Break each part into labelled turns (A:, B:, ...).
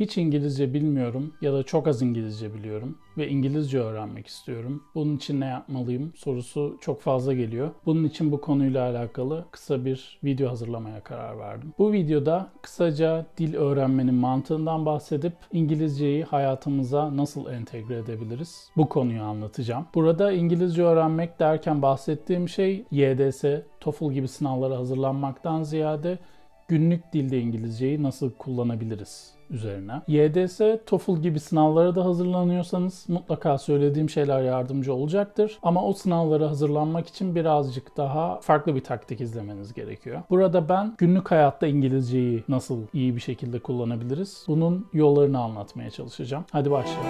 A: Hiç İngilizce bilmiyorum ya da çok az İngilizce biliyorum ve İngilizce öğrenmek istiyorum. Bunun için ne yapmalıyım sorusu çok fazla geliyor. Bunun için bu konuyla alakalı kısa bir video hazırlamaya karar verdim. Bu videoda kısaca dil öğrenmenin mantığından bahsedip İngilizceyi hayatımıza nasıl entegre edebiliriz? Bu konuyu anlatacağım. Burada İngilizce öğrenmek derken bahsettiğim şey YDS, TOEFL gibi sınavlara hazırlanmaktan ziyade günlük dilde İngilizceyi nasıl kullanabiliriz üzerine. YDS, TOEFL gibi sınavlara da hazırlanıyorsanız mutlaka söylediğim şeyler yardımcı olacaktır. Ama o sınavlara hazırlanmak için birazcık daha farklı bir taktik izlemeniz gerekiyor. Burada ben günlük hayatta İngilizceyi nasıl iyi bir şekilde kullanabiliriz? Bunun yollarını anlatmaya çalışacağım. Hadi başlayalım.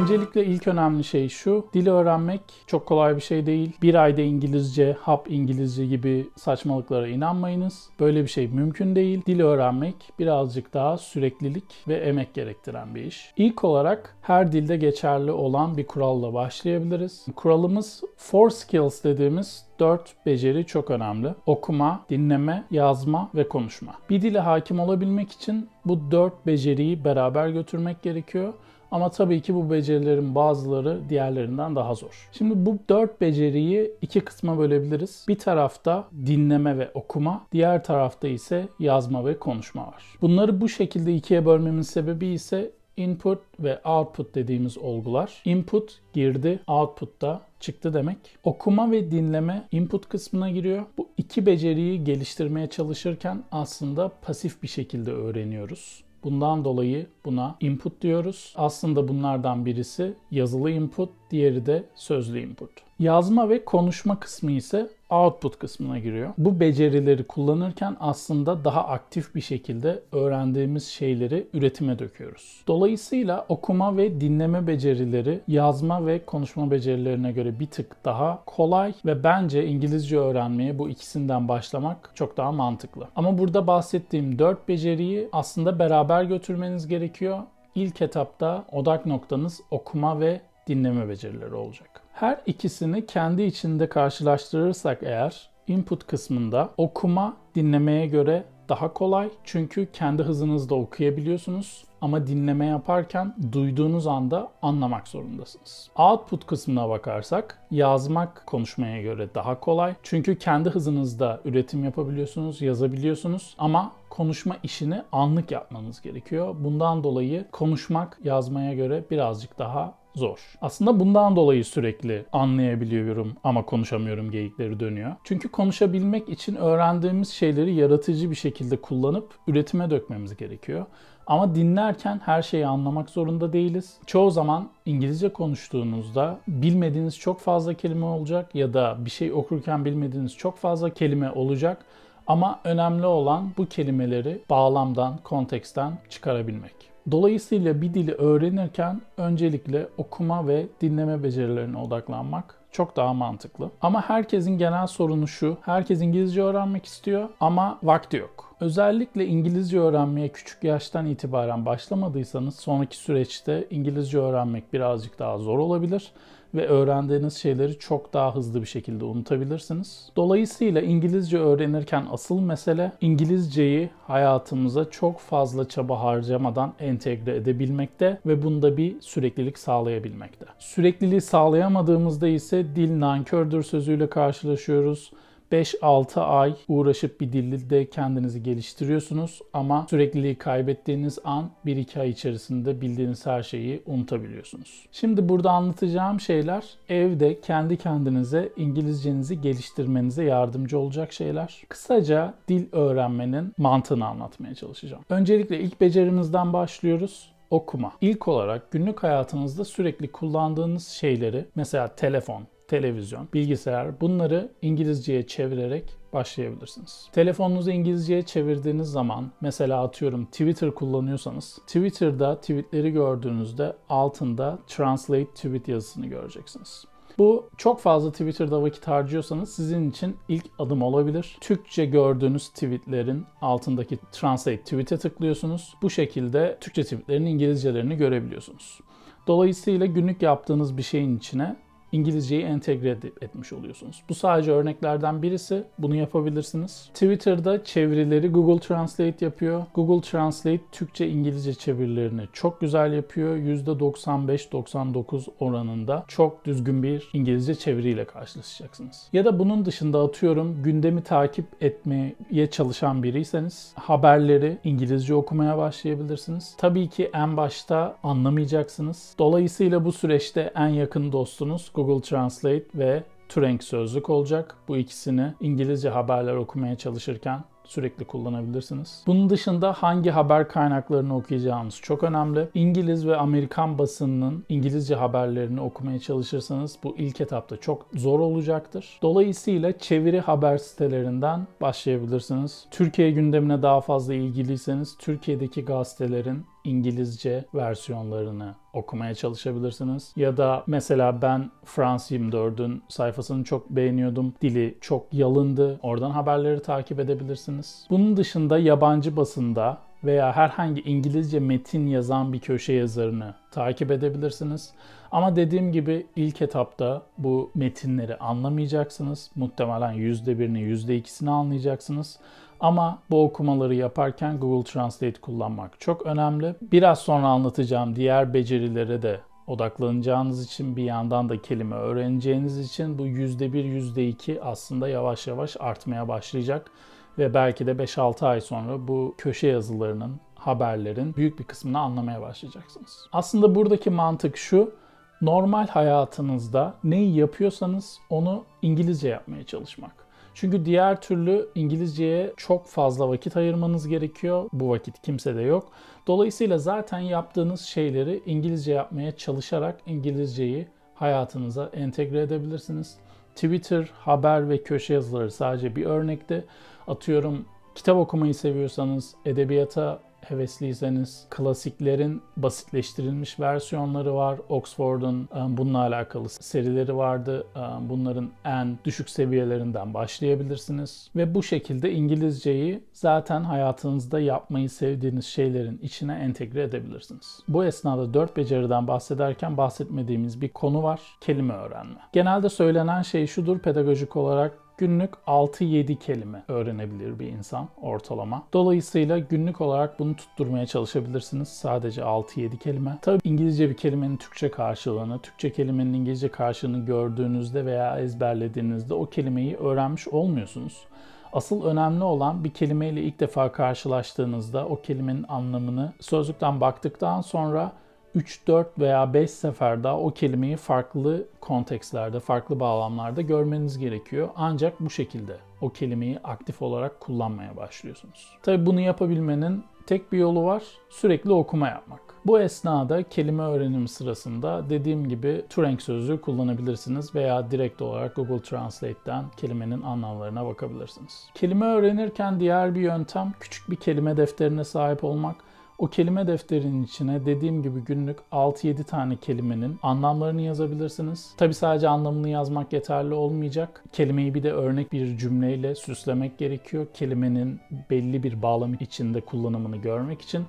A: Öncelikle ilk önemli şey şu. Dil öğrenmek çok kolay bir şey değil. Bir ayda İngilizce, hap İngilizce gibi saçmalıklara inanmayınız. Böyle bir şey mümkün değil. Dil öğrenmek birazcık daha süreklilik ve emek gerektiren bir iş. İlk olarak her dilde geçerli olan bir kuralla başlayabiliriz. Kuralımız four skills dediğimiz 4 beceri çok önemli. Okuma, dinleme, yazma ve konuşma. Bir dile hakim olabilmek için bu 4 beceriyi beraber götürmek gerekiyor. Ama tabii ki bu becerilerin bazıları diğerlerinden daha zor. Şimdi bu dört beceriyi iki kısma bölebiliriz. Bir tarafta dinleme ve okuma, diğer tarafta ise yazma ve konuşma var. Bunları bu şekilde ikiye bölmemin sebebi ise input ve output dediğimiz olgular. Input girdi, output da çıktı demek. Okuma ve dinleme input kısmına giriyor. Bu iki beceriyi geliştirmeye çalışırken aslında pasif bir şekilde öğreniyoruz. Bundan dolayı buna input diyoruz. Aslında bunlardan birisi yazılı input, diğeri de sözlü input. Yazma ve konuşma kısmı ise output kısmına giriyor. Bu becerileri kullanırken aslında daha aktif bir şekilde öğrendiğimiz şeyleri üretime döküyoruz. Dolayısıyla okuma ve dinleme becerileri yazma ve konuşma becerilerine göre bir tık daha kolay ve bence İngilizce öğrenmeye bu ikisinden başlamak çok daha mantıklı. Ama burada bahsettiğim dört beceriyi aslında beraber götürmeniz gerekiyor. İlk etapta odak noktanız okuma ve dinleme becerileri olacak. Her ikisini kendi içinde karşılaştırırsak eğer input kısmında okuma dinlemeye göre daha kolay. Çünkü kendi hızınızda okuyabiliyorsunuz ama dinleme yaparken duyduğunuz anda anlamak zorundasınız. Output kısmına bakarsak yazmak konuşmaya göre daha kolay. Çünkü kendi hızınızda üretim yapabiliyorsunuz, yazabiliyorsunuz ama konuşma işini anlık yapmanız gerekiyor. Bundan dolayı konuşmak yazmaya göre birazcık daha zor. Aslında bundan dolayı sürekli anlayabiliyorum ama konuşamıyorum geyikleri dönüyor. Çünkü konuşabilmek için öğrendiğimiz şeyleri yaratıcı bir şekilde kullanıp üretime dökmemiz gerekiyor. Ama dinlerken her şeyi anlamak zorunda değiliz. Çoğu zaman İngilizce konuştuğunuzda bilmediğiniz çok fazla kelime olacak ya da bir şey okurken bilmediğiniz çok fazla kelime olacak. Ama önemli olan bu kelimeleri bağlamdan, konteksten çıkarabilmek. Dolayısıyla bir dili öğrenirken öncelikle okuma ve dinleme becerilerine odaklanmak çok daha mantıklı. Ama herkesin genel sorunu şu. Herkes İngilizce öğrenmek istiyor ama vakti yok. Özellikle İngilizce öğrenmeye küçük yaştan itibaren başlamadıysanız sonraki süreçte İngilizce öğrenmek birazcık daha zor olabilir ve öğrendiğiniz şeyleri çok daha hızlı bir şekilde unutabilirsiniz. Dolayısıyla İngilizce öğrenirken asıl mesele İngilizceyi hayatımıza çok fazla çaba harcamadan entegre edebilmekte ve bunda bir süreklilik sağlayabilmekte. Sürekliliği sağlayamadığımızda ise dil nankördür sözüyle karşılaşıyoruz 5-6 ay uğraşıp bir dilde kendinizi geliştiriyorsunuz ama sürekliliği kaybettiğiniz an 1-2 ay içerisinde bildiğiniz her şeyi unutabiliyorsunuz. Şimdi burada anlatacağım şeyler evde kendi kendinize İngilizcenizi geliştirmenize yardımcı olacak şeyler. Kısaca dil öğrenmenin mantığını anlatmaya çalışacağım. Öncelikle ilk becerimizden başlıyoruz okuma. İlk olarak günlük hayatınızda sürekli kullandığınız şeyleri mesela telefon, televizyon, bilgisayar bunları İngilizceye çevirerek başlayabilirsiniz. Telefonunuzu İngilizceye çevirdiğiniz zaman mesela atıyorum Twitter kullanıyorsanız Twitter'da tweetleri gördüğünüzde altında Translate Tweet yazısını göreceksiniz. Bu çok fazla Twitter'da vakit harcıyorsanız sizin için ilk adım olabilir. Türkçe gördüğünüz tweetlerin altındaki Translate Tweet'e tıklıyorsunuz. Bu şekilde Türkçe tweetlerin İngilizcelerini görebiliyorsunuz. Dolayısıyla günlük yaptığınız bir şeyin içine İngilizceyi entegre etmiş oluyorsunuz. Bu sadece örneklerden birisi. Bunu yapabilirsiniz. Twitter'da çevirileri Google Translate yapıyor. Google Translate Türkçe İngilizce çevirilerini çok güzel yapıyor. %95-99 oranında çok düzgün bir İngilizce çeviriyle karşılaşacaksınız. Ya da bunun dışında atıyorum gündemi takip etmeye çalışan biriyseniz haberleri İngilizce okumaya başlayabilirsiniz. Tabii ki en başta anlamayacaksınız. Dolayısıyla bu süreçte en yakın dostunuz Google Translate ve Turing sözlük olacak. Bu ikisini İngilizce haberler okumaya çalışırken sürekli kullanabilirsiniz. Bunun dışında hangi haber kaynaklarını okuyacağınız çok önemli. İngiliz ve Amerikan basınının İngilizce haberlerini okumaya çalışırsanız bu ilk etapta çok zor olacaktır. Dolayısıyla çeviri haber sitelerinden başlayabilirsiniz. Türkiye gündemine daha fazla ilgiliyseniz Türkiye'deki gazetelerin İngilizce versiyonlarını okumaya çalışabilirsiniz. Ya da mesela ben France 24'ün sayfasını çok beğeniyordum. Dili çok yalındı. Oradan haberleri takip edebilirsiniz. Bunun dışında yabancı basında veya herhangi İngilizce metin yazan bir köşe yazarını takip edebilirsiniz. Ama dediğim gibi ilk etapta bu metinleri anlamayacaksınız. Muhtemelen %1'ini %2'sini anlayacaksınız. Ama bu okumaları yaparken Google Translate kullanmak çok önemli. Biraz sonra anlatacağım diğer becerilere de odaklanacağınız için bir yandan da kelime öğreneceğiniz için bu %1, %2 aslında yavaş yavaş artmaya başlayacak. Ve belki de 5-6 ay sonra bu köşe yazılarının, haberlerin büyük bir kısmını anlamaya başlayacaksınız. Aslında buradaki mantık şu, normal hayatınızda neyi yapıyorsanız onu İngilizce yapmaya çalışmak. Çünkü diğer türlü İngilizceye çok fazla vakit ayırmanız gerekiyor. Bu vakit kimse de yok. Dolayısıyla zaten yaptığınız şeyleri İngilizce yapmaya çalışarak İngilizceyi hayatınıza entegre edebilirsiniz. Twitter, haber ve köşe yazıları sadece bir örnekte. Atıyorum kitap okumayı seviyorsanız edebiyata hevesliyseniz klasiklerin basitleştirilmiş versiyonları var. Oxford'un e, bununla alakalı serileri vardı. E, bunların en düşük seviyelerinden başlayabilirsiniz. Ve bu şekilde İngilizceyi zaten hayatınızda yapmayı sevdiğiniz şeylerin içine entegre edebilirsiniz. Bu esnada dört beceriden bahsederken bahsetmediğimiz bir konu var. Kelime öğrenme. Genelde söylenen şey şudur pedagojik olarak günlük 6-7 kelime öğrenebilir bir insan ortalama. Dolayısıyla günlük olarak bunu tutturmaya çalışabilirsiniz. Sadece 6-7 kelime. Tabii İngilizce bir kelimenin Türkçe karşılığını, Türkçe kelimenin İngilizce karşılığını gördüğünüzde veya ezberlediğinizde o kelimeyi öğrenmiş olmuyorsunuz. Asıl önemli olan bir kelimeyle ilk defa karşılaştığınızda o kelimenin anlamını sözlükten baktıktan sonra 3, 4 veya 5 sefer daha o kelimeyi farklı kontekstlerde, farklı bağlamlarda görmeniz gerekiyor. Ancak bu şekilde o kelimeyi aktif olarak kullanmaya başlıyorsunuz. Tabi bunu yapabilmenin tek bir yolu var. Sürekli okuma yapmak. Bu esnada kelime öğrenim sırasında dediğim gibi Turing sözlüğü kullanabilirsiniz veya direkt olarak Google Translate'ten kelimenin anlamlarına bakabilirsiniz. Kelime öğrenirken diğer bir yöntem küçük bir kelime defterine sahip olmak. O kelime defterinin içine dediğim gibi günlük 6-7 tane kelimenin anlamlarını yazabilirsiniz. Tabi sadece anlamını yazmak yeterli olmayacak. Kelimeyi bir de örnek bir cümleyle süslemek gerekiyor. Kelimenin belli bir bağlam içinde kullanımını görmek için.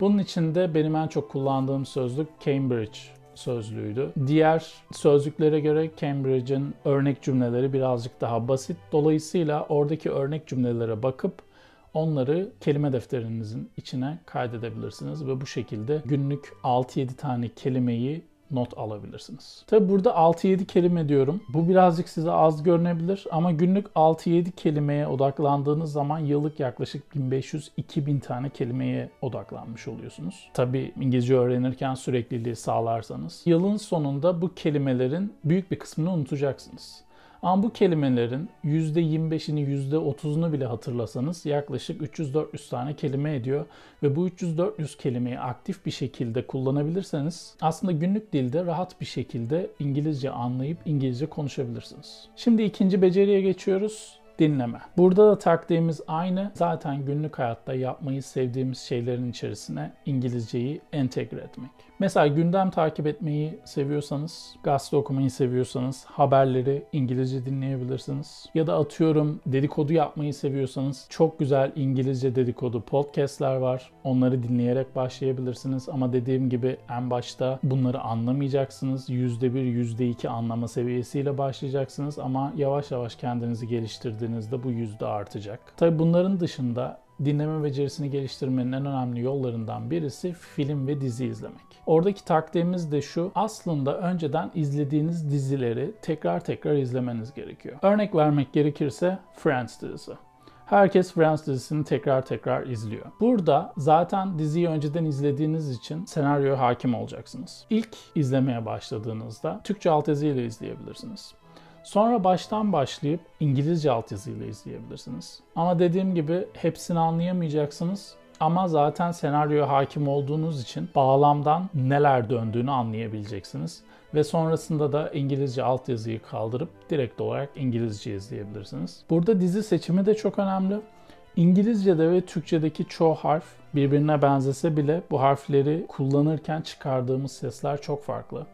A: Bunun için de benim en çok kullandığım sözlük Cambridge sözlüğüydü. Diğer sözlüklere göre Cambridge'in örnek cümleleri birazcık daha basit. Dolayısıyla oradaki örnek cümlelere bakıp Onları kelime defterinizin içine kaydedebilirsiniz ve bu şekilde günlük 6-7 tane kelimeyi not alabilirsiniz. Tabi burada 6-7 kelime diyorum. Bu birazcık size az görünebilir ama günlük 6-7 kelimeye odaklandığınız zaman yıllık yaklaşık 1500-2000 tane kelimeye odaklanmış oluyorsunuz. Tabi İngilizce öğrenirken sürekliliği sağlarsanız yılın sonunda bu kelimelerin büyük bir kısmını unutacaksınız. Ama bu kelimelerin %25'ini %30'unu bile hatırlasanız yaklaşık 300-400 tane kelime ediyor. Ve bu 300-400 kelimeyi aktif bir şekilde kullanabilirseniz aslında günlük dilde rahat bir şekilde İngilizce anlayıp İngilizce konuşabilirsiniz. Şimdi ikinci beceriye geçiyoruz. dinleme. Burada da taktiğimiz aynı. Zaten günlük hayatta yapmayı sevdiğimiz şeylerin içerisine İngilizceyi entegre etmek. Mesela gündem takip etmeyi seviyorsanız, gazete okumayı seviyorsanız haberleri İngilizce dinleyebilirsiniz. Ya da atıyorum dedikodu yapmayı seviyorsanız çok güzel İngilizce dedikodu podcastler var. Onları dinleyerek başlayabilirsiniz. Ama dediğim gibi en başta bunları anlamayacaksınız. %1, %2 anlama seviyesiyle başlayacaksınız. Ama yavaş yavaş kendinizi geliştirdiğinizde bu yüzde artacak. Tabi bunların dışında dinleme becerisini geliştirmenin en önemli yollarından birisi film ve dizi izlemek. Oradaki taktiğimiz de şu. Aslında önceden izlediğiniz dizileri tekrar tekrar izlemeniz gerekiyor. Örnek vermek gerekirse Friends dizisi. Herkes Friends dizisini tekrar tekrar izliyor. Burada zaten diziyi önceden izlediğiniz için senaryoya hakim olacaksınız. İlk izlemeye başladığınızda Türkçe altyazıyla izleyebilirsiniz. Sonra baştan başlayıp İngilizce altyazıyla izleyebilirsiniz. Ama dediğim gibi hepsini anlayamayacaksınız. Ama zaten senaryoya hakim olduğunuz için bağlamdan neler döndüğünü anlayabileceksiniz. Ve sonrasında da İngilizce altyazıyı kaldırıp direkt olarak İngilizce izleyebilirsiniz. Burada dizi seçimi de çok önemli. İngilizce'de ve Türkçe'deki çoğu harf birbirine benzese bile bu harfleri kullanırken çıkardığımız sesler çok farklı.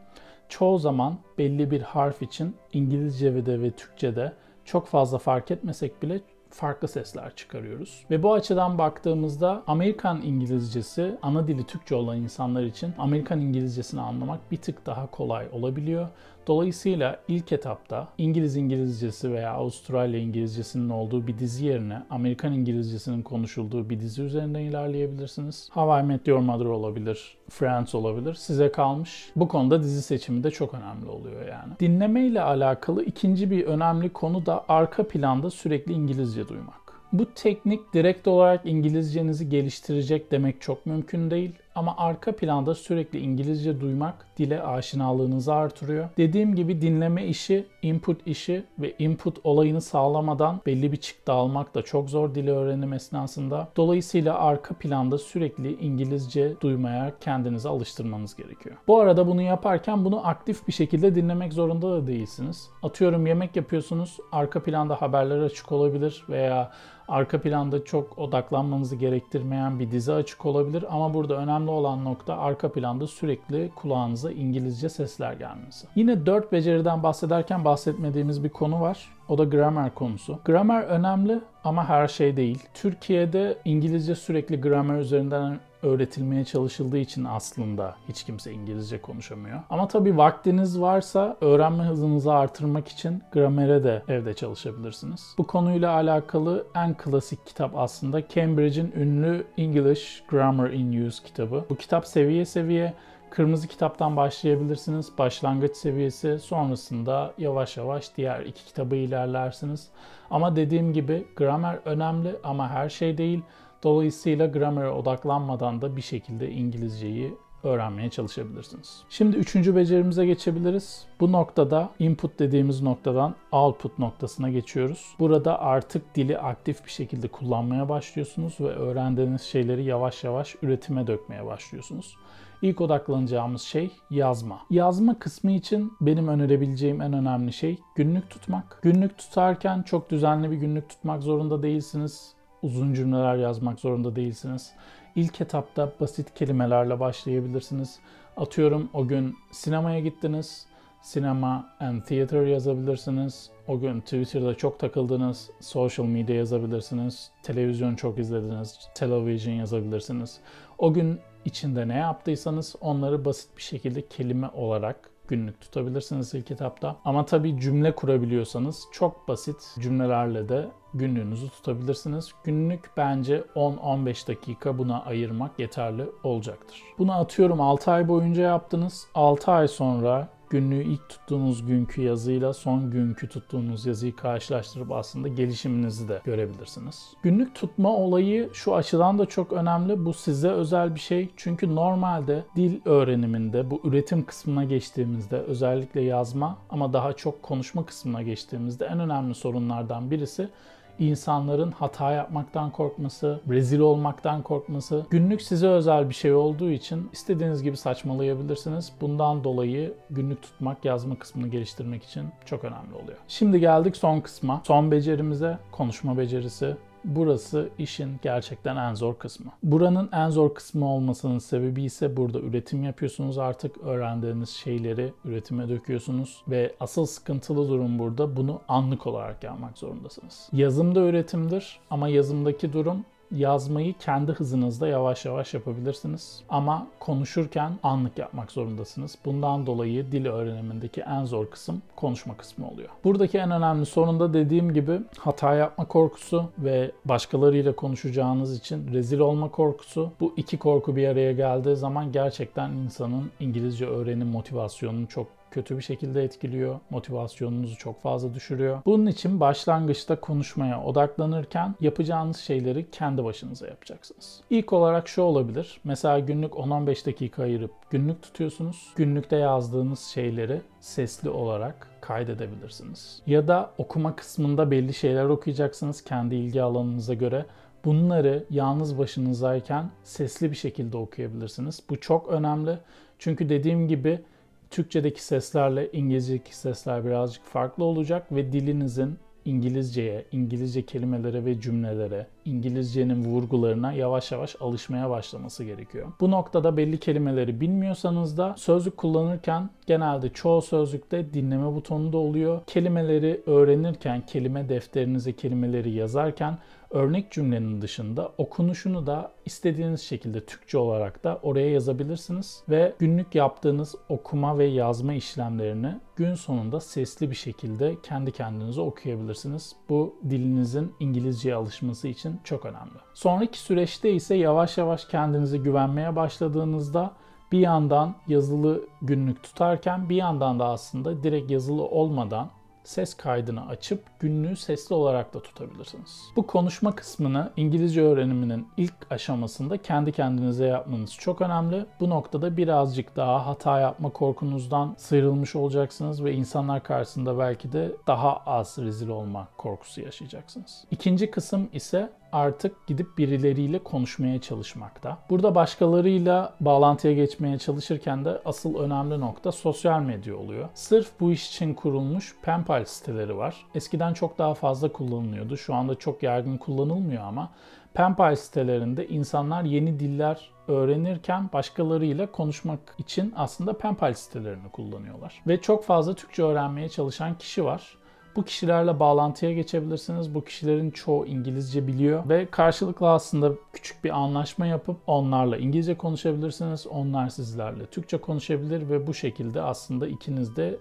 A: Çoğu zaman belli bir harf için İngilizce'de ve Türkçe'de çok fazla fark etmesek bile farklı sesler çıkarıyoruz. Ve bu açıdan baktığımızda Amerikan İngilizcesi ana dili Türkçe olan insanlar için Amerikan İngilizcesini anlamak bir tık daha kolay olabiliyor. Dolayısıyla ilk etapta İngiliz İngilizcesi veya Avustralya İngilizcesinin olduğu bir dizi yerine Amerikan İngilizcesinin konuşulduğu bir dizi üzerinden ilerleyebilirsiniz. How I Met Your Mother olabilir, Friends olabilir. Size kalmış. Bu konuda dizi seçimi de çok önemli oluyor yani. Dinleme ile alakalı ikinci bir önemli konu da arka planda sürekli İngilizce duymak. Bu teknik direkt olarak İngilizcenizi geliştirecek demek çok mümkün değil ama arka planda sürekli İngilizce duymak dile aşinalığınızı artırıyor. Dediğim gibi dinleme işi, input işi ve input olayını sağlamadan belli bir çıktı almak da çok zor dili öğrenim esnasında. Dolayısıyla arka planda sürekli İngilizce duymaya kendinizi alıştırmanız gerekiyor. Bu arada bunu yaparken bunu aktif bir şekilde dinlemek zorunda da değilsiniz. Atıyorum yemek yapıyorsunuz, arka planda haberler açık olabilir veya arka planda çok odaklanmanızı gerektirmeyen bir dizi açık olabilir ama burada önemli olan nokta arka planda sürekli kulağınıza İngilizce sesler gelmesi. Yine dört beceriden bahsederken bahsetmediğimiz bir konu var. O da gramer konusu. Gramer önemli ama her şey değil. Türkiye'de İngilizce sürekli gramer üzerinden öğretilmeye çalışıldığı için aslında hiç kimse İngilizce konuşamıyor. Ama tabii vaktiniz varsa öğrenme hızınızı artırmak için gramere de evde çalışabilirsiniz. Bu konuyla alakalı en klasik kitap aslında Cambridge'in ünlü English Grammar in Use kitabı. Bu kitap seviye seviye Kırmızı kitaptan başlayabilirsiniz. Başlangıç seviyesi sonrasında yavaş yavaş diğer iki kitabı ilerlersiniz. Ama dediğim gibi gramer önemli ama her şey değil. Dolayısıyla gramere odaklanmadan da bir şekilde İngilizceyi öğrenmeye çalışabilirsiniz. Şimdi üçüncü becerimize geçebiliriz. Bu noktada input dediğimiz noktadan output noktasına geçiyoruz. Burada artık dili aktif bir şekilde kullanmaya başlıyorsunuz ve öğrendiğiniz şeyleri yavaş yavaş üretime dökmeye başlıyorsunuz. İlk odaklanacağımız şey yazma. Yazma kısmı için benim önerebileceğim en önemli şey günlük tutmak. Günlük tutarken çok düzenli bir günlük tutmak zorunda değilsiniz. Uzun cümleler yazmak zorunda değilsiniz. İlk etapta basit kelimelerle başlayabilirsiniz. Atıyorum o gün sinemaya gittiniz. Sinema and theater yazabilirsiniz. O gün Twitter'da çok takıldınız. Social media yazabilirsiniz. Televizyon çok izlediniz. Television yazabilirsiniz. O gün içinde ne yaptıysanız onları basit bir şekilde kelime olarak günlük tutabilirsiniz ilk etapta. Ama tabii cümle kurabiliyorsanız çok basit cümlelerle de günlüğünüzü tutabilirsiniz. Günlük bence 10-15 dakika buna ayırmak yeterli olacaktır. Bunu atıyorum 6 ay boyunca yaptınız. 6 ay sonra günlüğü ilk tuttuğunuz günkü yazıyla son günkü tuttuğunuz yazıyı karşılaştırıp aslında gelişiminizi de görebilirsiniz. Günlük tutma olayı şu açıdan da çok önemli. Bu size özel bir şey. Çünkü normalde dil öğreniminde bu üretim kısmına geçtiğimizde özellikle yazma ama daha çok konuşma kısmına geçtiğimizde en önemli sorunlardan birisi insanların hata yapmaktan korkması, rezil olmaktan korkması. Günlük size özel bir şey olduğu için istediğiniz gibi saçmalayabilirsiniz. Bundan dolayı günlük tutmak, yazma kısmını geliştirmek için çok önemli oluyor. Şimdi geldik son kısma. Son becerimize konuşma becerisi. Burası işin gerçekten en zor kısmı. Buranın en zor kısmı olmasının sebebi ise burada üretim yapıyorsunuz artık öğrendiğiniz şeyleri üretime döküyorsunuz ve asıl sıkıntılı durum burada bunu anlık olarak yapmak zorundasınız. Yazım da üretimdir ama yazımdaki durum yazmayı kendi hızınızda yavaş yavaş yapabilirsiniz. Ama konuşurken anlık yapmak zorundasınız. Bundan dolayı dil öğrenimindeki en zor kısım konuşma kısmı oluyor. Buradaki en önemli sorun da dediğim gibi hata yapma korkusu ve başkalarıyla konuşacağınız için rezil olma korkusu. Bu iki korku bir araya geldiği zaman gerçekten insanın İngilizce öğrenim motivasyonunu çok kötü bir şekilde etkiliyor. Motivasyonunuzu çok fazla düşürüyor. Bunun için başlangıçta konuşmaya odaklanırken yapacağınız şeyleri kendi başınıza yapacaksınız. İlk olarak şu olabilir. Mesela günlük 10-15 dakika ayırıp günlük tutuyorsunuz. Günlükte yazdığınız şeyleri sesli olarak kaydedebilirsiniz. Ya da okuma kısmında belli şeyler okuyacaksınız kendi ilgi alanınıza göre. Bunları yalnız başınızdayken sesli bir şekilde okuyabilirsiniz. Bu çok önemli. Çünkü dediğim gibi Türkçedeki seslerle İngilizce'deki sesler birazcık farklı olacak ve dilinizin İngilizceye, İngilizce kelimelere ve cümlelere, İngilizcenin vurgularına yavaş yavaş alışmaya başlaması gerekiyor. Bu noktada belli kelimeleri bilmiyorsanız da sözlük kullanırken genelde çoğu sözlükte dinleme butonu da oluyor. Kelimeleri öğrenirken, kelime defterinize kelimeleri yazarken örnek cümlenin dışında okunuşunu da istediğiniz şekilde Türkçe olarak da oraya yazabilirsiniz ve günlük yaptığınız okuma ve yazma işlemlerini gün sonunda sesli bir şekilde kendi kendinize okuyabilirsiniz. Bu dilinizin İngilizceye alışması için çok önemli. Sonraki süreçte ise yavaş yavaş kendinize güvenmeye başladığınızda bir yandan yazılı günlük tutarken bir yandan da aslında direkt yazılı olmadan ses kaydını açıp günlüğü sesli olarak da tutabilirsiniz. Bu konuşma kısmını İngilizce öğreniminin ilk aşamasında kendi kendinize yapmanız çok önemli. Bu noktada birazcık daha hata yapma korkunuzdan sıyrılmış olacaksınız ve insanlar karşısında belki de daha az rezil olma korkusu yaşayacaksınız. İkinci kısım ise artık gidip birileriyle konuşmaya çalışmakta. Burada başkalarıyla bağlantıya geçmeye çalışırken de asıl önemli nokta sosyal medya oluyor. Sırf bu iş için kurulmuş penpal siteleri var. Eskiden çok daha fazla kullanılıyordu. Şu anda çok yaygın kullanılmıyor ama penpal sitelerinde insanlar yeni diller öğrenirken başkalarıyla konuşmak için aslında penpal sitelerini kullanıyorlar. Ve çok fazla Türkçe öğrenmeye çalışan kişi var. Bu kişilerle bağlantıya geçebilirsiniz. Bu kişilerin çoğu İngilizce biliyor ve karşılıklı aslında küçük bir anlaşma yapıp onlarla İngilizce konuşabilirsiniz. Onlar sizlerle Türkçe konuşabilir ve bu şekilde aslında ikiniz de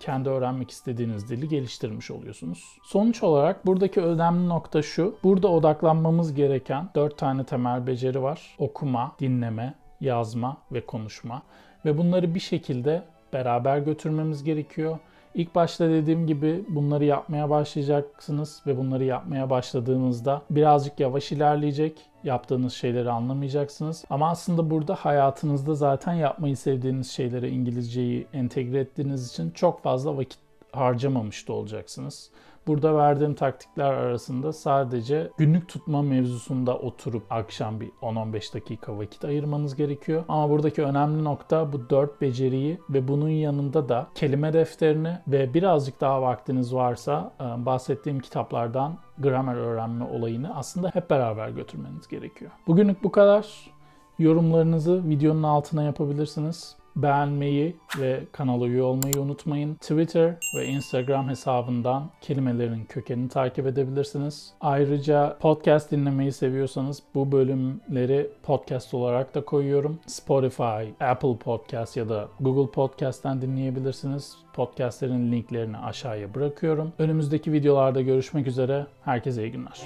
A: kendi öğrenmek istediğiniz dili geliştirmiş oluyorsunuz. Sonuç olarak buradaki önemli nokta şu. Burada odaklanmamız gereken 4 tane temel beceri var. Okuma, dinleme, yazma ve konuşma. Ve bunları bir şekilde beraber götürmemiz gerekiyor. İlk başta dediğim gibi bunları yapmaya başlayacaksınız ve bunları yapmaya başladığınızda birazcık yavaş ilerleyecek. Yaptığınız şeyleri anlamayacaksınız. Ama aslında burada hayatınızda zaten yapmayı sevdiğiniz şeylere İngilizceyi entegre ettiğiniz için çok fazla vakit harcamamış da olacaksınız. Burada verdiğim taktikler arasında sadece günlük tutma mevzusunda oturup akşam bir 10-15 dakika vakit ayırmanız gerekiyor. Ama buradaki önemli nokta bu 4 beceriyi ve bunun yanında da kelime defterini ve birazcık daha vaktiniz varsa e, bahsettiğim kitaplardan gramer öğrenme olayını aslında hep beraber götürmeniz gerekiyor. Bugünlük bu kadar. Yorumlarınızı videonun altına yapabilirsiniz beğenmeyi ve kanala üye olmayı unutmayın. Twitter ve Instagram hesabından kelimelerin kökenini takip edebilirsiniz. Ayrıca podcast dinlemeyi seviyorsanız bu bölümleri podcast olarak da koyuyorum. Spotify, Apple Podcast ya da Google Podcast'ten dinleyebilirsiniz. Podcastlerin linklerini aşağıya bırakıyorum. Önümüzdeki videolarda görüşmek üzere. Herkese iyi günler.